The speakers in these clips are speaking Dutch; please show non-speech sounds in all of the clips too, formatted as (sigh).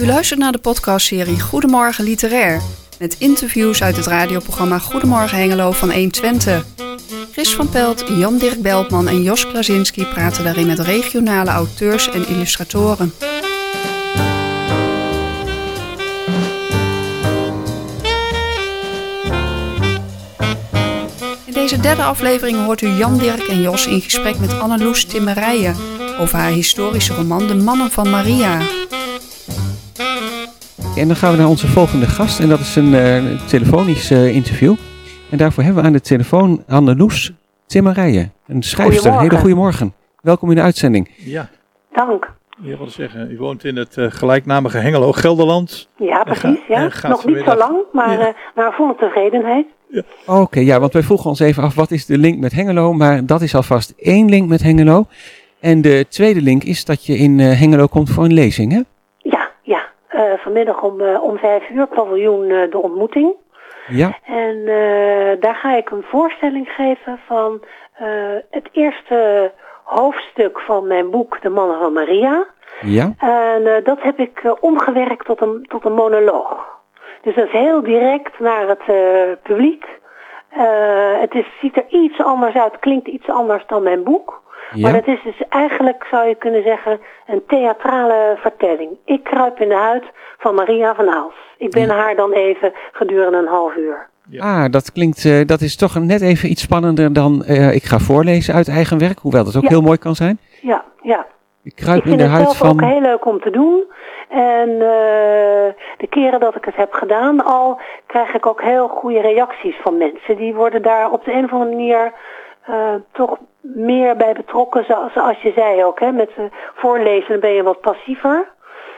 U luistert naar de podcastserie Goedemorgen Literair. Met interviews uit het radioprogramma Goedemorgen Hengelo van 120. Chris van Pelt, Jan-Dirk Beltman en Jos Klazinski praten daarin met regionale auteurs en illustratoren. In deze derde aflevering hoort u Jan, Dirk en Jos in gesprek met Anneloes Timmerijen over haar historische roman De Mannen van Maria. En dan gaan we naar onze volgende gast en dat is een uh, telefonisch uh, interview. En daarvoor hebben we aan de telefoon Anneloes Timmerijen, een schrijfster. Hele goedemorgen. Welkom in de uitzending. Ja. Dank. Je wil zeggen, u woont in het uh, gelijknamige Hengelo, Gelderland. Ja, precies. Ja. Nog niet zo lang, maar ja. naar volle tevredenheid. Ja. Oké, okay, ja, want wij vroegen ons even af, wat is de link met Hengelo? Maar dat is alvast één link met Hengelo. En de tweede link is dat je in uh, Hengelo komt voor een lezing, hè? Uh, vanmiddag om, uh, om vijf uur, paviljoen De Ontmoeting. Ja. En daar ga ik een voorstelling geven van het eerste hoofdstuk van mijn boek De Mannen van Maria. Ja. En dat heb ik omgewerkt tot een, tot een monoloog. Dus dat is heel direct naar het publiek. het is, ziet er iets anders uit, klinkt iets anders dan mijn boek. Ja. Maar het is dus eigenlijk, zou je kunnen zeggen, een theatrale vertelling. Ik kruip in de huid van Maria van Aals. Ik ben haar dan even gedurende een half uur. Ja. Ah, dat klinkt, uh, dat is toch net even iets spannender dan uh, ik ga voorlezen uit eigen werk. Hoewel dat ook ja. heel mooi kan zijn. Ja, ja. Ik kruip ik vind in de het huid zelf van... ook heel leuk om te doen. En uh, de keren dat ik het heb gedaan al, krijg ik ook heel goede reacties van mensen. Die worden daar op de een of andere manier uh, toch meer bij betrokken, zoals, je zei ook. Hè? Met uh, voorlezen ben je wat passiever.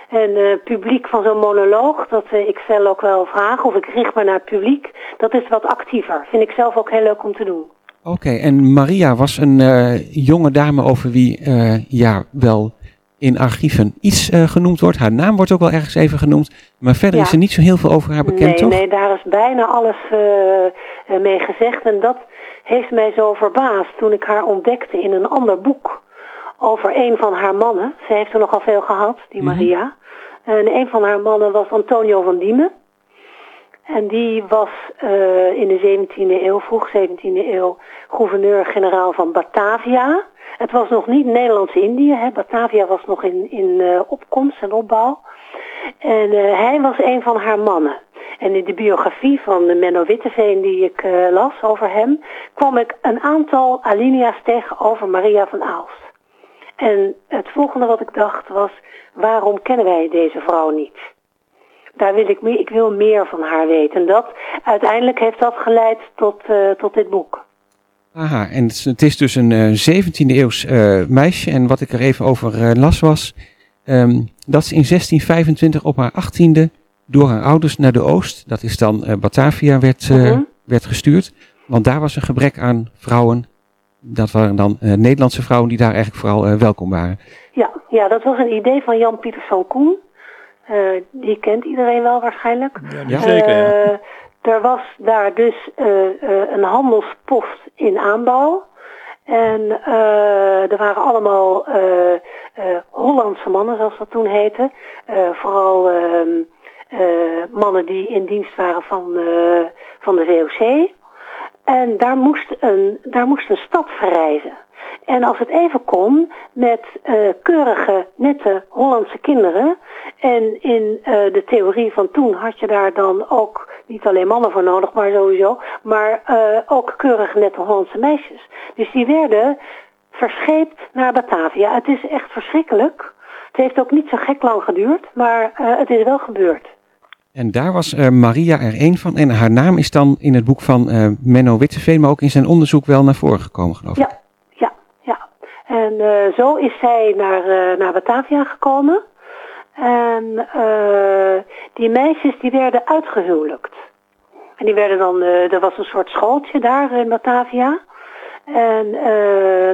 En uh, publiek van zo'n monoloog, dat uh, ik stel ook wel vragen, of ik richt me naar publiek, dat is wat actiever. Vind ik zelf ook heel leuk om te doen. Oké, en Maria was een jonge dame over wie ja wel in archieven iets genoemd wordt. Haar naam wordt ook wel ergens even genoemd, maar verder Ja. is er niet zo heel veel over haar bekend, nee, toch? nee, daar is bijna alles uh, mee gezegd. En dat heeft mij zo verbaasd toen ik haar ontdekte in een ander boek over een van haar mannen. Ze heeft er nogal veel gehad, die Mhm. Maria. En een van haar mannen was Antonio van Diemen. En die was uh, in de 17e eeuw, vroeg 17e eeuw, gouverneur-generaal van Batavia. Het was nog niet Nederlands-Indië. Batavia was nog in, in uh, opkomst en opbouw. En uh, hij was een van haar mannen. En in de biografie van Menno Witteveen die ik las over hem, kwam ik een aantal alinea's tegen over Maria van Aalst. En het volgende wat ik dacht was, waarom kennen wij deze vrouw niet? Daar wil ik meer, ik wil meer van haar weten. En dat, uiteindelijk heeft dat geleid tot, uh, tot dit boek. Aha, en het is, het is dus een uh, 17e eeuws uh, meisje. En wat ik er even over las was, um, dat ze in 1625 op haar 18e door haar ouders naar de Oost, dat is dan Batavia, werd, Mhm. werd gestuurd. Want daar was een gebrek aan vrouwen. Dat waren dan Nederlandse vrouwen die daar eigenlijk vooral welkom waren. Ja, ja, dat was een idee van Jan Pieterszoon Koen. Uh, die kent iedereen wel waarschijnlijk. Ja, zeker. Ja. Uh, er was daar dus uh, een handelspost in aanbouw. En uh, er waren allemaal uh, uh, Hollandse mannen, zoals dat toen heette. Vooral uh, mannen die in dienst waren van, van de VOC. En daar moest, een, daar moest een stad verrijzen. En als het even kon, met uh, keurige, nette Hollandse kinderen. En in uh, de theorie van toen had je daar dan ook niet alleen mannen voor nodig, maar sowieso. Maar uh, ook keurig nette Hollandse meisjes. Dus die werden verscheept naar Batavia. Het is echt verschrikkelijk. Het heeft ook niet zo gek lang geduurd, maar het is wel gebeurd. En daar was uh, Maria er één van. En haar naam is dan in het boek van uh, Menno Witteveen, maar ook in zijn onderzoek wel naar voren gekomen, geloof ik. Ja. En uh, zo is zij naar, uh, naar Batavia gekomen. En uh, die meisjes die werden uitgehuwelijkt. En die werden dan, er was een soort schooltje daar in Batavia. En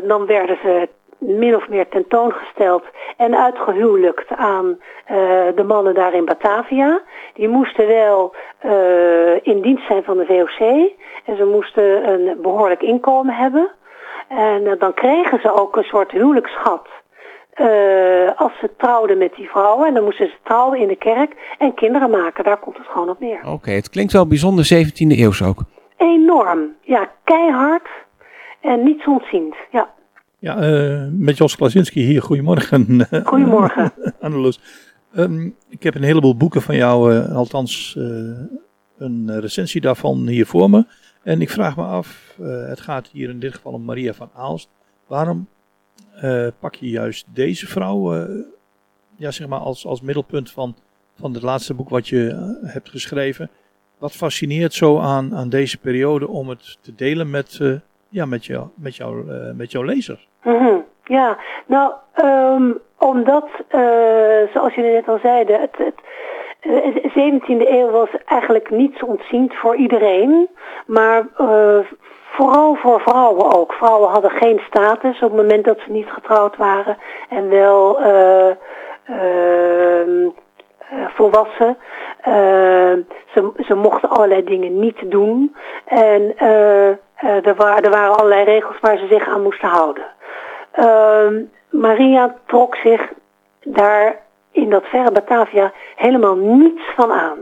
dan werden ze min of meer tentoongesteld en uitgehuwelijkt aan de mannen daar in Batavia. Die moesten wel in dienst zijn van de VOC en ze moesten een behoorlijk inkomen hebben. En dan kregen ze ook een soort huwelijksschat. als ze trouwden met die vrouwen. En dan moesten ze trouwen in de kerk en kinderen maken. Daar komt het gewoon op neer. Oké, het klinkt wel bijzonder 17e eeuws ook. Enorm. Ja, keihard en niet ontziend. Ja. Ja, met Jos Klasinski hier. Goedemorgen. Goedemorgen. (laughs) Anneloes. Um, ik heb een heleboel boeken van jou, uh, althans uh, een recensie daarvan hier voor me. En ik vraag me af, uh, het gaat hier in dit geval om Maria van Aalst. Waarom pak je juist deze vrouw ja, zeg maar als, als middelpunt van, van het laatste boek wat je hebt geschreven? Wat fascineert zo aan, aan deze periode om het te delen met, ja, met, jou, met, jou, met jouw lezers? -hmm. Ja, nou, um, omdat, zoals jullie net al zeiden, het, het, de 17e eeuw was eigenlijk niets ontziend voor iedereen, maar uh, vooral voor vrouwen ook. Vrouwen hadden geen status op het moment dat ze niet getrouwd waren en wel uh, volwassen. ze, ze mochten allerlei dingen niet doen en er, waren, er allerlei regels waar ze zich aan moesten houden. Uh, Maria trok zich daar in dat verre Batavia helemaal niets van aan.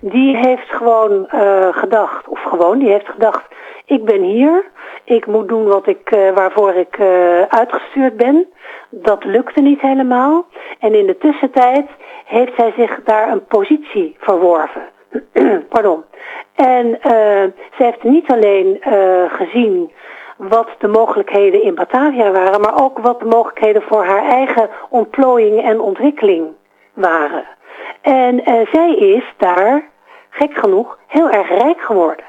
Die heeft gewoon uh, gedacht, of gewoon, die heeft gedacht, ik ben hier, ik moet doen wat ik, uh, waarvoor ik uh, uitgestuurd ben. Dat lukte niet helemaal. En in de tussentijd heeft zij zich daar een positie verworven. (clears throat) Pardon. En ze heeft niet alleen gezien wat de mogelijkheden in Batavia waren, maar ook wat de mogelijkheden voor haar eigen ontplooiing en ontwikkeling waren. En uh, zij is daar, gek genoeg, heel erg rijk geworden.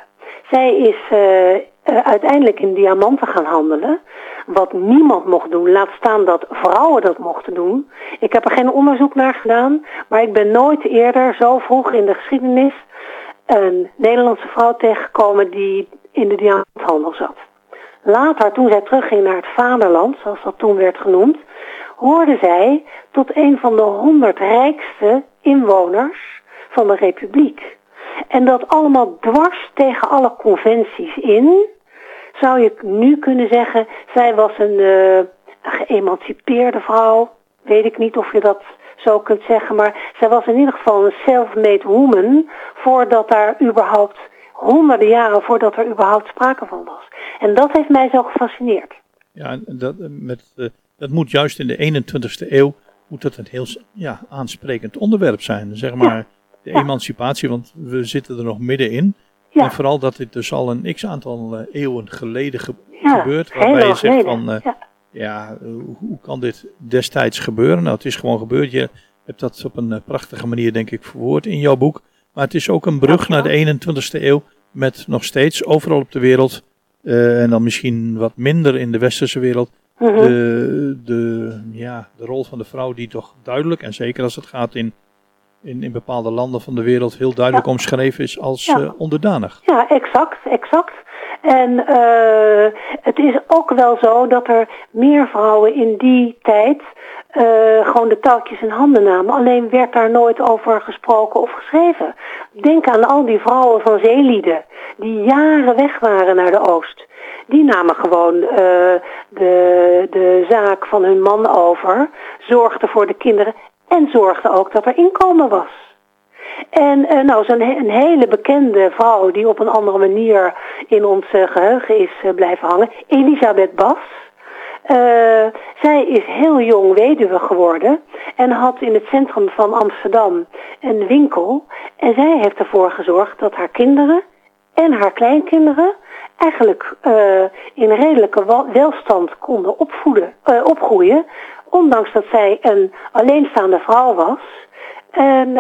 Zij is uh, uh, uiteindelijk in diamanten gaan handelen, wat niemand mocht doen, laat staan dat vrouwen dat mochten doen. Ik heb er geen onderzoek naar gedaan, maar ik ben nooit eerder zo vroeg in de geschiedenis een Nederlandse vrouw tegengekomen die in de diamanthandel zat. Later, toen zij terugging naar het vaderland, zoals dat toen werd genoemd, hoorde zij tot een van de honderd rijkste inwoners van de republiek. En dat allemaal dwars tegen alle conventies in, zou je nu kunnen zeggen, zij was een uh, geëmancipeerde vrouw. Weet ik niet of je dat zo kunt zeggen, maar zij was in ieder geval een self-made woman voordat daar überhaupt honderden jaren voordat er überhaupt sprake van was. En dat heeft mij zo gefascineerd. Ja, dat, met, uh, dat moet juist in de 21ste eeuw moet dat een heel ja, aansprekend onderwerp zijn. Zeg maar ja. de ja. emancipatie, want we zitten er nog middenin. Ja. En vooral dat dit dus al een x aantal uh, eeuwen geleden ge gebeurt. Waarbij je zegt van, uh, ja, hoe kan dit destijds gebeuren? Nou, het is gewoon gebeurd. Je hebt dat op een prachtige manier, denk ik, verwoord in jouw boek. Maar het is ook een brug naar de 21ste eeuw met nog steeds overal op de wereld, uh, en dan misschien wat minder in de westerse wereld, -huh. de, de, ja, de rol van de vrouw die toch duidelijk, en zeker als het gaat in, in, in bepaalde landen van de wereld, heel duidelijk ja. omschreven is als ja. uh, onderdanig. Ja, exact, exact. En uh, het is ook wel zo dat er meer vrouwen in die tijd uh, gewoon de touwtjes in handen namen. Alleen werd daar nooit over gesproken of geschreven. Denk aan al die vrouwen van zeelieden die jaren weg waren naar de oost. Die namen gewoon uh, de, de zaak van hun man over, zorgden voor de kinderen en zorgden ook dat er inkomen was. En uh, nou, zo'n een hele bekende vrouw die op een andere manier in ons geheugen is blijven hangen, Elisabeth Bas. Uh, zij is heel jong weduwe geworden en had in het centrum van Amsterdam een winkel. En zij heeft ervoor gezorgd dat haar kinderen en haar kleinkinderen eigenlijk uh, in redelijke welstand konden opvoeden, uh, opgroeien. Ondanks dat zij een alleenstaande vrouw was. En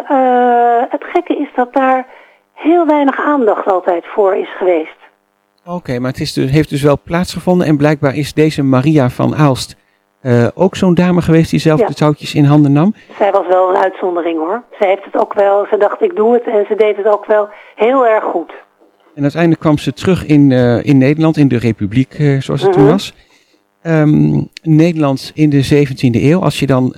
het gekke is dat daar heel weinig aandacht altijd voor is geweest. Oké, okay, maar het is dus, heeft dus wel plaatsgevonden en blijkbaar is deze Maria van Aalst uh, ook zo'n dame geweest die zelf ja. de touwtjes in handen nam? Zij was wel een uitzondering hoor. Ze heeft het ook wel, ze dacht ik doe het en ze deed het ook wel heel erg goed. En uiteindelijk kwam ze terug in, uh, in Nederland, in de Republiek uh, zoals het toen was. Um, Nederland in de 17e eeuw, als je dan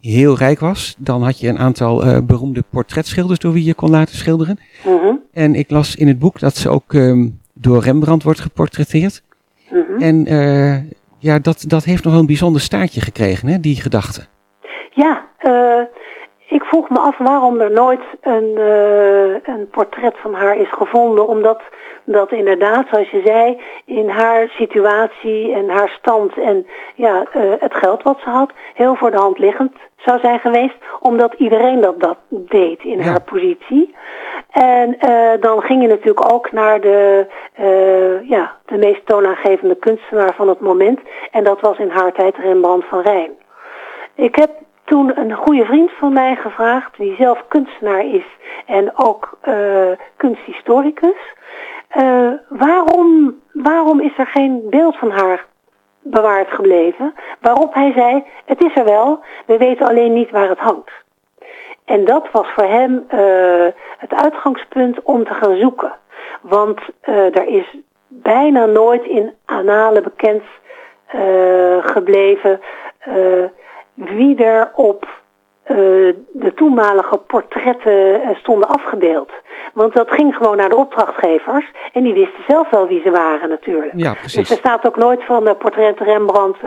heel rijk was, dan had je een aantal uh, beroemde portretschilders door wie je kon laten schilderen. -hmm. En ik las in het boek dat ze ook um, door Rembrandt wordt geportretteerd. Mhm. En ja, dat, dat heeft nog wel een bijzonder staartje gekregen, hè, die gedachte. Ja, ik vroeg me af waarom er nooit een, een portret van haar is gevonden. Omdat dat inderdaad, zoals je zei, in haar situatie en haar stand en ja, het geld wat ze had, heel voor de hand liggend zou zijn geweest, omdat iedereen dat, dat deed in haar positie. En uh, dan ging je natuurlijk ook naar de, uh, ja, de meest toonaangevende kunstenaar van het moment. En dat was in haar tijd Rembrandt van Rijn. Ik heb toen een goede vriend van mij gevraagd, die zelf kunstenaar is en ook uh, kunsthistoricus. waarom, waarom is er geen beeld van haar bewaard gebleven. Waarop hij zei, het is er wel, we weten alleen niet waar het hangt. En dat was voor hem uh, het uitgangspunt om te gaan zoeken. Want uh, er is bijna nooit in analen bekend uh, gebleven wie er op de toenmalige portretten stonden afgebeeld. Want dat ging gewoon naar de opdrachtgevers. En die wisten zelf wel wie ze waren natuurlijk. Ja, precies. Dus er staat ook nooit van portret Rembrandt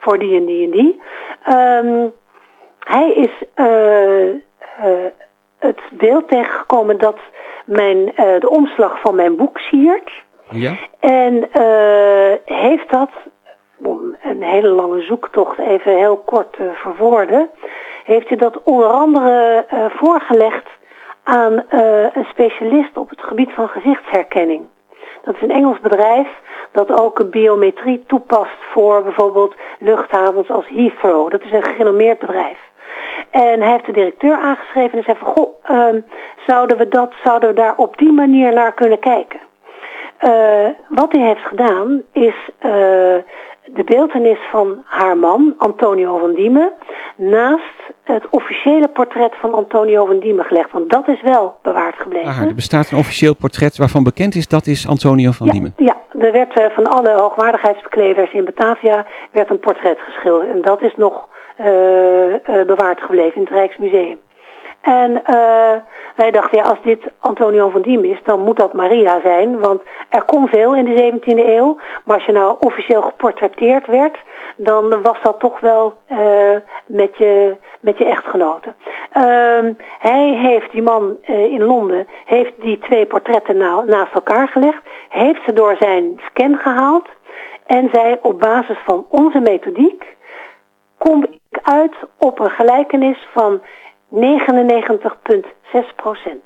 voor die en die en die. Um, hij is het beeld tegengekomen dat mijn, de omslag van mijn boek siert. Ja. En heeft dat om een hele lange zoektocht even heel kort te verwoorden, heeft hij dat onder andere voorgelegd aan een specialist op het gebied van gezichtsherkenning. Dat is een Engels bedrijf dat ook biometrie toepast voor bijvoorbeeld luchthavens als Heathrow. Dat is een gerenommeerd bedrijf. En hij heeft de directeur aangeschreven en zei van, goh, uh, zouden we dat, zouden we daar op die manier naar kunnen kijken? Uh, wat hij heeft gedaan is uh, de beeldenis van haar man, Antonio van Diemen, naast het officiële portret van Antonio van Diemen gelegd. Want dat is wel bewaard gebleven. Er bestaat een officieel portret waarvan bekend is dat is Antonio van ja, Diemen. Ja, er werd uh, van alle hoogwaardigheidsbekleders in Batavia werd een portret geschilderd. En dat is nog bewaard gebleven in het Rijksmuseum. En uh, wij dachten, ja, als dit Antonio van Diem is, dan moet dat Maria zijn. Want er kon veel in de 17e eeuw. Maar als je nou officieel geportretteerd werd, dan was dat toch wel met, je, met je echtgenote. Uh, hij heeft, die man in Londen, heeft die twee portretten na, naast elkaar gelegd. Heeft ze door zijn scan gehaald. En zei, op basis van onze methodiek, kom ik uit op een gelijkenis van 99,6 procent.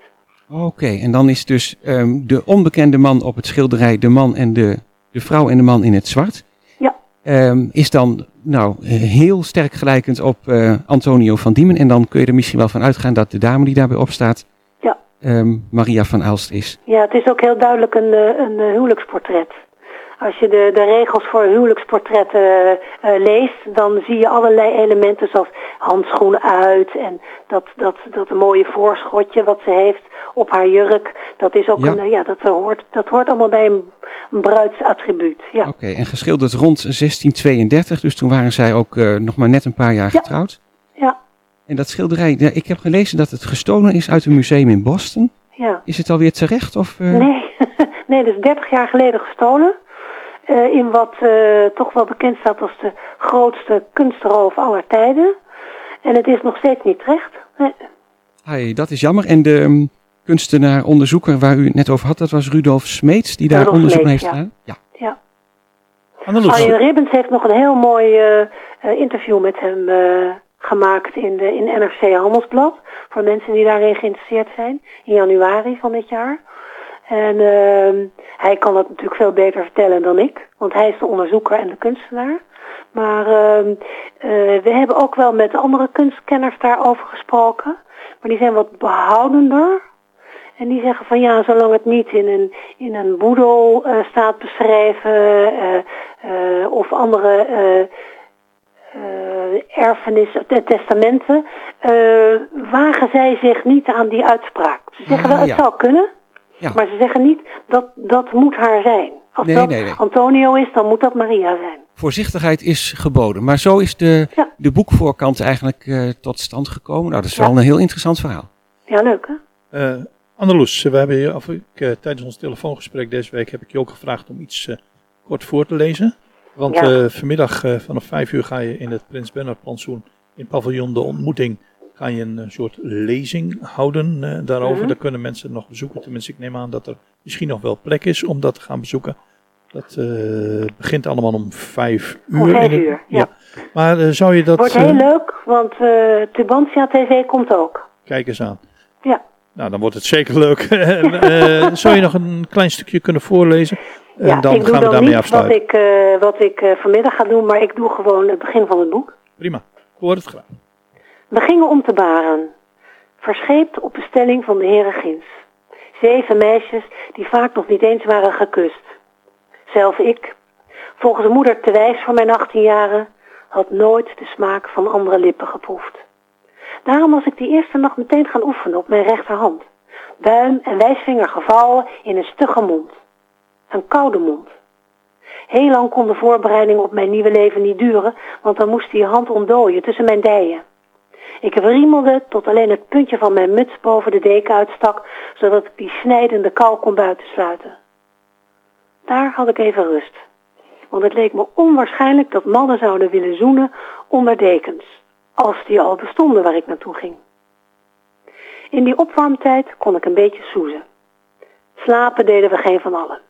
Oké, okay, en dan is dus um, de onbekende man op het schilderij de man en de, de vrouw en de man in het zwart. Ja. Um, is dan nou heel sterk gelijkend op uh, Antonio van Diemen. En dan kun je er misschien wel van uitgaan dat de dame die daarbij opstaat ja. um, Maria van Aalst is. Ja, het is ook heel duidelijk een, een huwelijksportret. Als je de, de regels voor huwelijksportretten uh, uh, leest, dan zie je allerlei elementen zoals handschoenen uit en dat, dat, dat mooie voorschotje wat ze heeft op haar jurk. Dat is ook Ja. een, ja, dat hoort, dat hoort allemaal bij een, een bruidsattribuut. Ja. Oké, en geschilderd rond 1632, dus toen waren zij ook uh, nog maar net een paar jaar Ja. getrouwd. Ja, En dat schilderij, ja, ik heb gelezen dat het gestolen is uit een museum in Boston. ja. Is het alweer terecht? Of, Nee, (laughs) nee, dat is 30 jaar geleden gestolen. Uh, in wat uh, toch wel bekend staat als de grootste kunstroof aller tijden. En het is nog steeds niet terecht. Nee. Hey, dat is jammer. En de um, kunstenaar, onderzoeker waar u het net over had, dat was Rudolf Smeets, die daar Rudolf onderzoek naar Smeets, heeft ja. gedaan. Ja. Anneloes, Arjen Ribbens heeft nog een heel mooi uh, interview met hem uh, gemaakt in, de, in NRC Handelsblad. Voor mensen die daarin geïnteresseerd zijn. In januari van dit jaar. En uh, hij kan dat natuurlijk veel beter vertellen dan ik. Want hij is de onderzoeker en de kunstenaar. Maar uh, uh, we hebben ook wel met andere kunstkenners daarover gesproken. Maar die zijn wat behoudender. En die zeggen van ja, zolang het niet in een, in een boedel uh, staat beschreven uh, of andere erfenis, testamenten, wagen zij zich niet aan die uitspraak. Ze zeggen wel, het ja. zou kunnen, Ja. maar ze zeggen niet dat dat moet haar zijn. Als Nee, dat nee, nee. Antonio is, dan moet dat Maria zijn. Voorzichtigheid is geboden. Maar zo is de, Ja. de boekvoorkant eigenlijk uh, tot stand gekomen. Nou, dat is Ja. wel een heel interessant verhaal. Ja, leuk hè? Uh, Anneloes, we hebben je, of ik, uh, tijdens ons telefoongesprek deze week heb ik je ook gevraagd om iets uh, kort voor te lezen. Want Ja. eh, vanmiddag eh, vanaf vijf uur ga je in het Prins Bernhard plantsoen in paviljoen De Ontmoeting ga je een eh, soort lezing houden eh, daarover. Mhm. Daar kunnen mensen nog bezoeken. Tenminste, ik neem aan dat er misschien nog wel plek is om dat te gaan bezoeken. Dat eh, begint allemaal om vijf uur. Om vijf uur, ja. Maar zou je dat... Wordt heel leuk, want Tubantia TV komt ook. Kijk eens aan. Ja. Nou, dan wordt het zeker leuk. (laughs) Zou je nog een klein stukje kunnen voorlezen? En ja, dan ik doe gaan we dan daarmee niet wat ik, wat ik vanmiddag ga doen, maar ik doe gewoon het begin van het boek. Prima. Ik hoor het graag. We gingen om te baren, verscheept op bestelling van de heren Gins. Zeven meisjes die vaak nog niet eens waren gekust. Zelf ik, volgens moeder te wijs voor mijn 18 jaren, had nooit de smaak van andere lippen geproefd. Daarom was ik die eerste nacht meteen gaan oefenen op mijn rechterhand. Duim en wijsvinger gevouwen in een stugge mond. Een koude mond. Heel lang kon de voorbereiding op mijn nieuwe leven niet duren, want dan moest die hand ontdooien tussen mijn dijen. Ik wriemelde tot alleen het puntje van mijn muts boven de deken uitstak, zodat ik die snijdende kou kon buitensluiten. Daar had ik even rust, want het leek me onwaarschijnlijk dat mannen zouden willen zoenen onder dekens, als die al bestonden waar ik naartoe ging. In die opwarmtijd kon ik een beetje soezen. Slapen deden we geen van allen.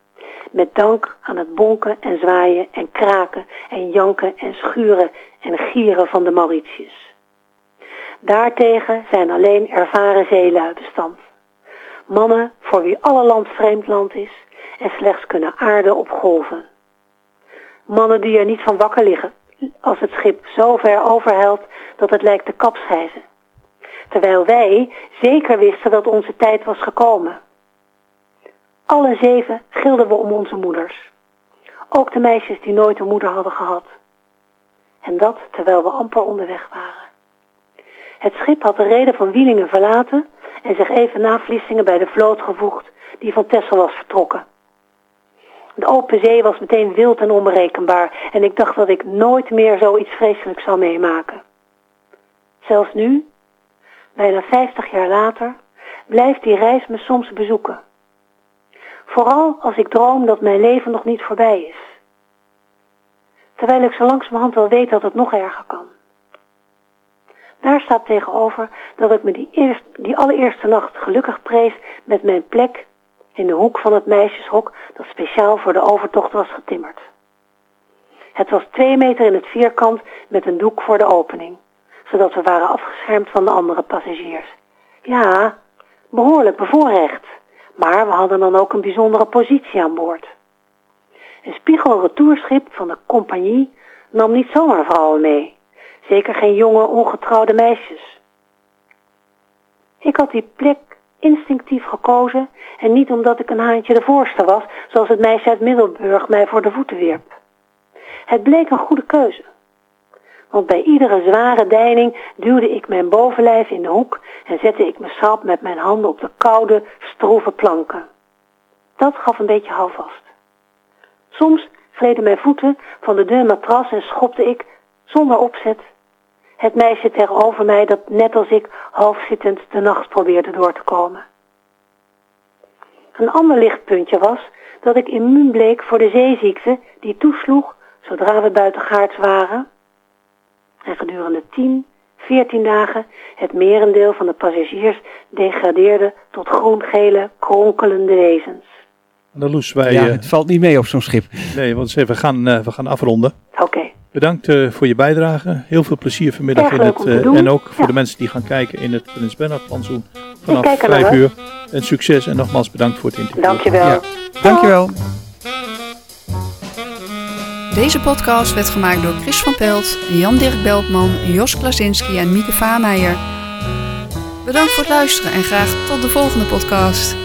Met dank aan het bonken en zwaaien en kraken en janken en schuren en gieren van de Mauritius. Daartegen zijn alleen ervaren zeelui bestand. Mannen voor wie alle land vreemd land is en slechts kunnen aarden op golven. Mannen die er niet van wakker liggen als het schip zo ver overhelt dat het lijkt te kapseizen. Terwijl wij zeker wisten dat onze tijd was gekomen. Alle zeven gilden we om onze moeders. Ook de meisjes die nooit een moeder hadden gehad. En dat terwijl we amper onderweg waren. Het schip had de reden van Wielingen verlaten en zich even na Vlissingen bij de vloot gevoegd die van Texel was vertrokken. De open zee was meteen wild en onberekenbaar en ik dacht dat ik nooit meer zoiets vreselijks zou meemaken. Zelfs nu, bijna 50 jaar later, blijft die reis me soms bezoeken. Vooral als ik droom dat mijn leven nog niet voorbij is. Terwijl ik zo langzamerhand wel weet dat het nog erger kan. Daar staat tegenover dat ik me die, eerst, die allereerste nacht gelukkig prees met mijn plek in de hoek van het meisjeshok dat speciaal voor de overtocht was getimmerd. Het was twee meter in het vierkant met een doek voor de opening, zodat we waren afgeschermd van de andere passagiers. Ja, behoorlijk bevoorrecht, maar we hadden dan ook een bijzondere positie aan boord. Een spiegelretourschip van de compagnie nam niet zomaar vrouwen mee. Zeker geen jonge, ongetrouwde meisjes. Ik had die plek instinctief gekozen en niet omdat ik een haantje de voorste was, zoals het meisje uit Middelburg mij voor de voeten wierp. Het bleek een goede keuze. Want bij iedere zware deining duwde ik mijn bovenlijf in de hoek en zette ik me schrap met mijn handen op de koude, stroeve planken. Dat gaf een beetje houvast. Soms gleden mijn voeten van de dun matras en schopte ik, zonder opzet, het meisje tegenover mij dat net als ik halfzittend de nacht probeerde door te komen. Een ander lichtpuntje was dat ik immuun bleek voor de zeeziekte die toesloeg zodra we buitengaards waren. En gedurende 10, 14 dagen het merendeel van de passagiers degradeerde tot groen-gele, kronkelende wezens. Wij... ja, eh, het valt niet mee op zo'n schip. nee, want we gaan, eh, we gaan afronden. Oké, Bedankt eh, voor je bijdrage. Heel veel plezier vanmiddag in het... eh, en ook voor Ja. de mensen die gaan kijken in het Prins Bernhard plantsoen vanaf kijk er naar 5 uit. uur. En succes en nogmaals bedankt voor het interview. dankjewel. Ja. Dankjewel. Deze podcast werd gemaakt door Chris van Pelt, Jan-Dirk Beltman, Jos Klasinski en Mieke Vaameijer. Bedankt voor het luisteren en graag tot de volgende podcast.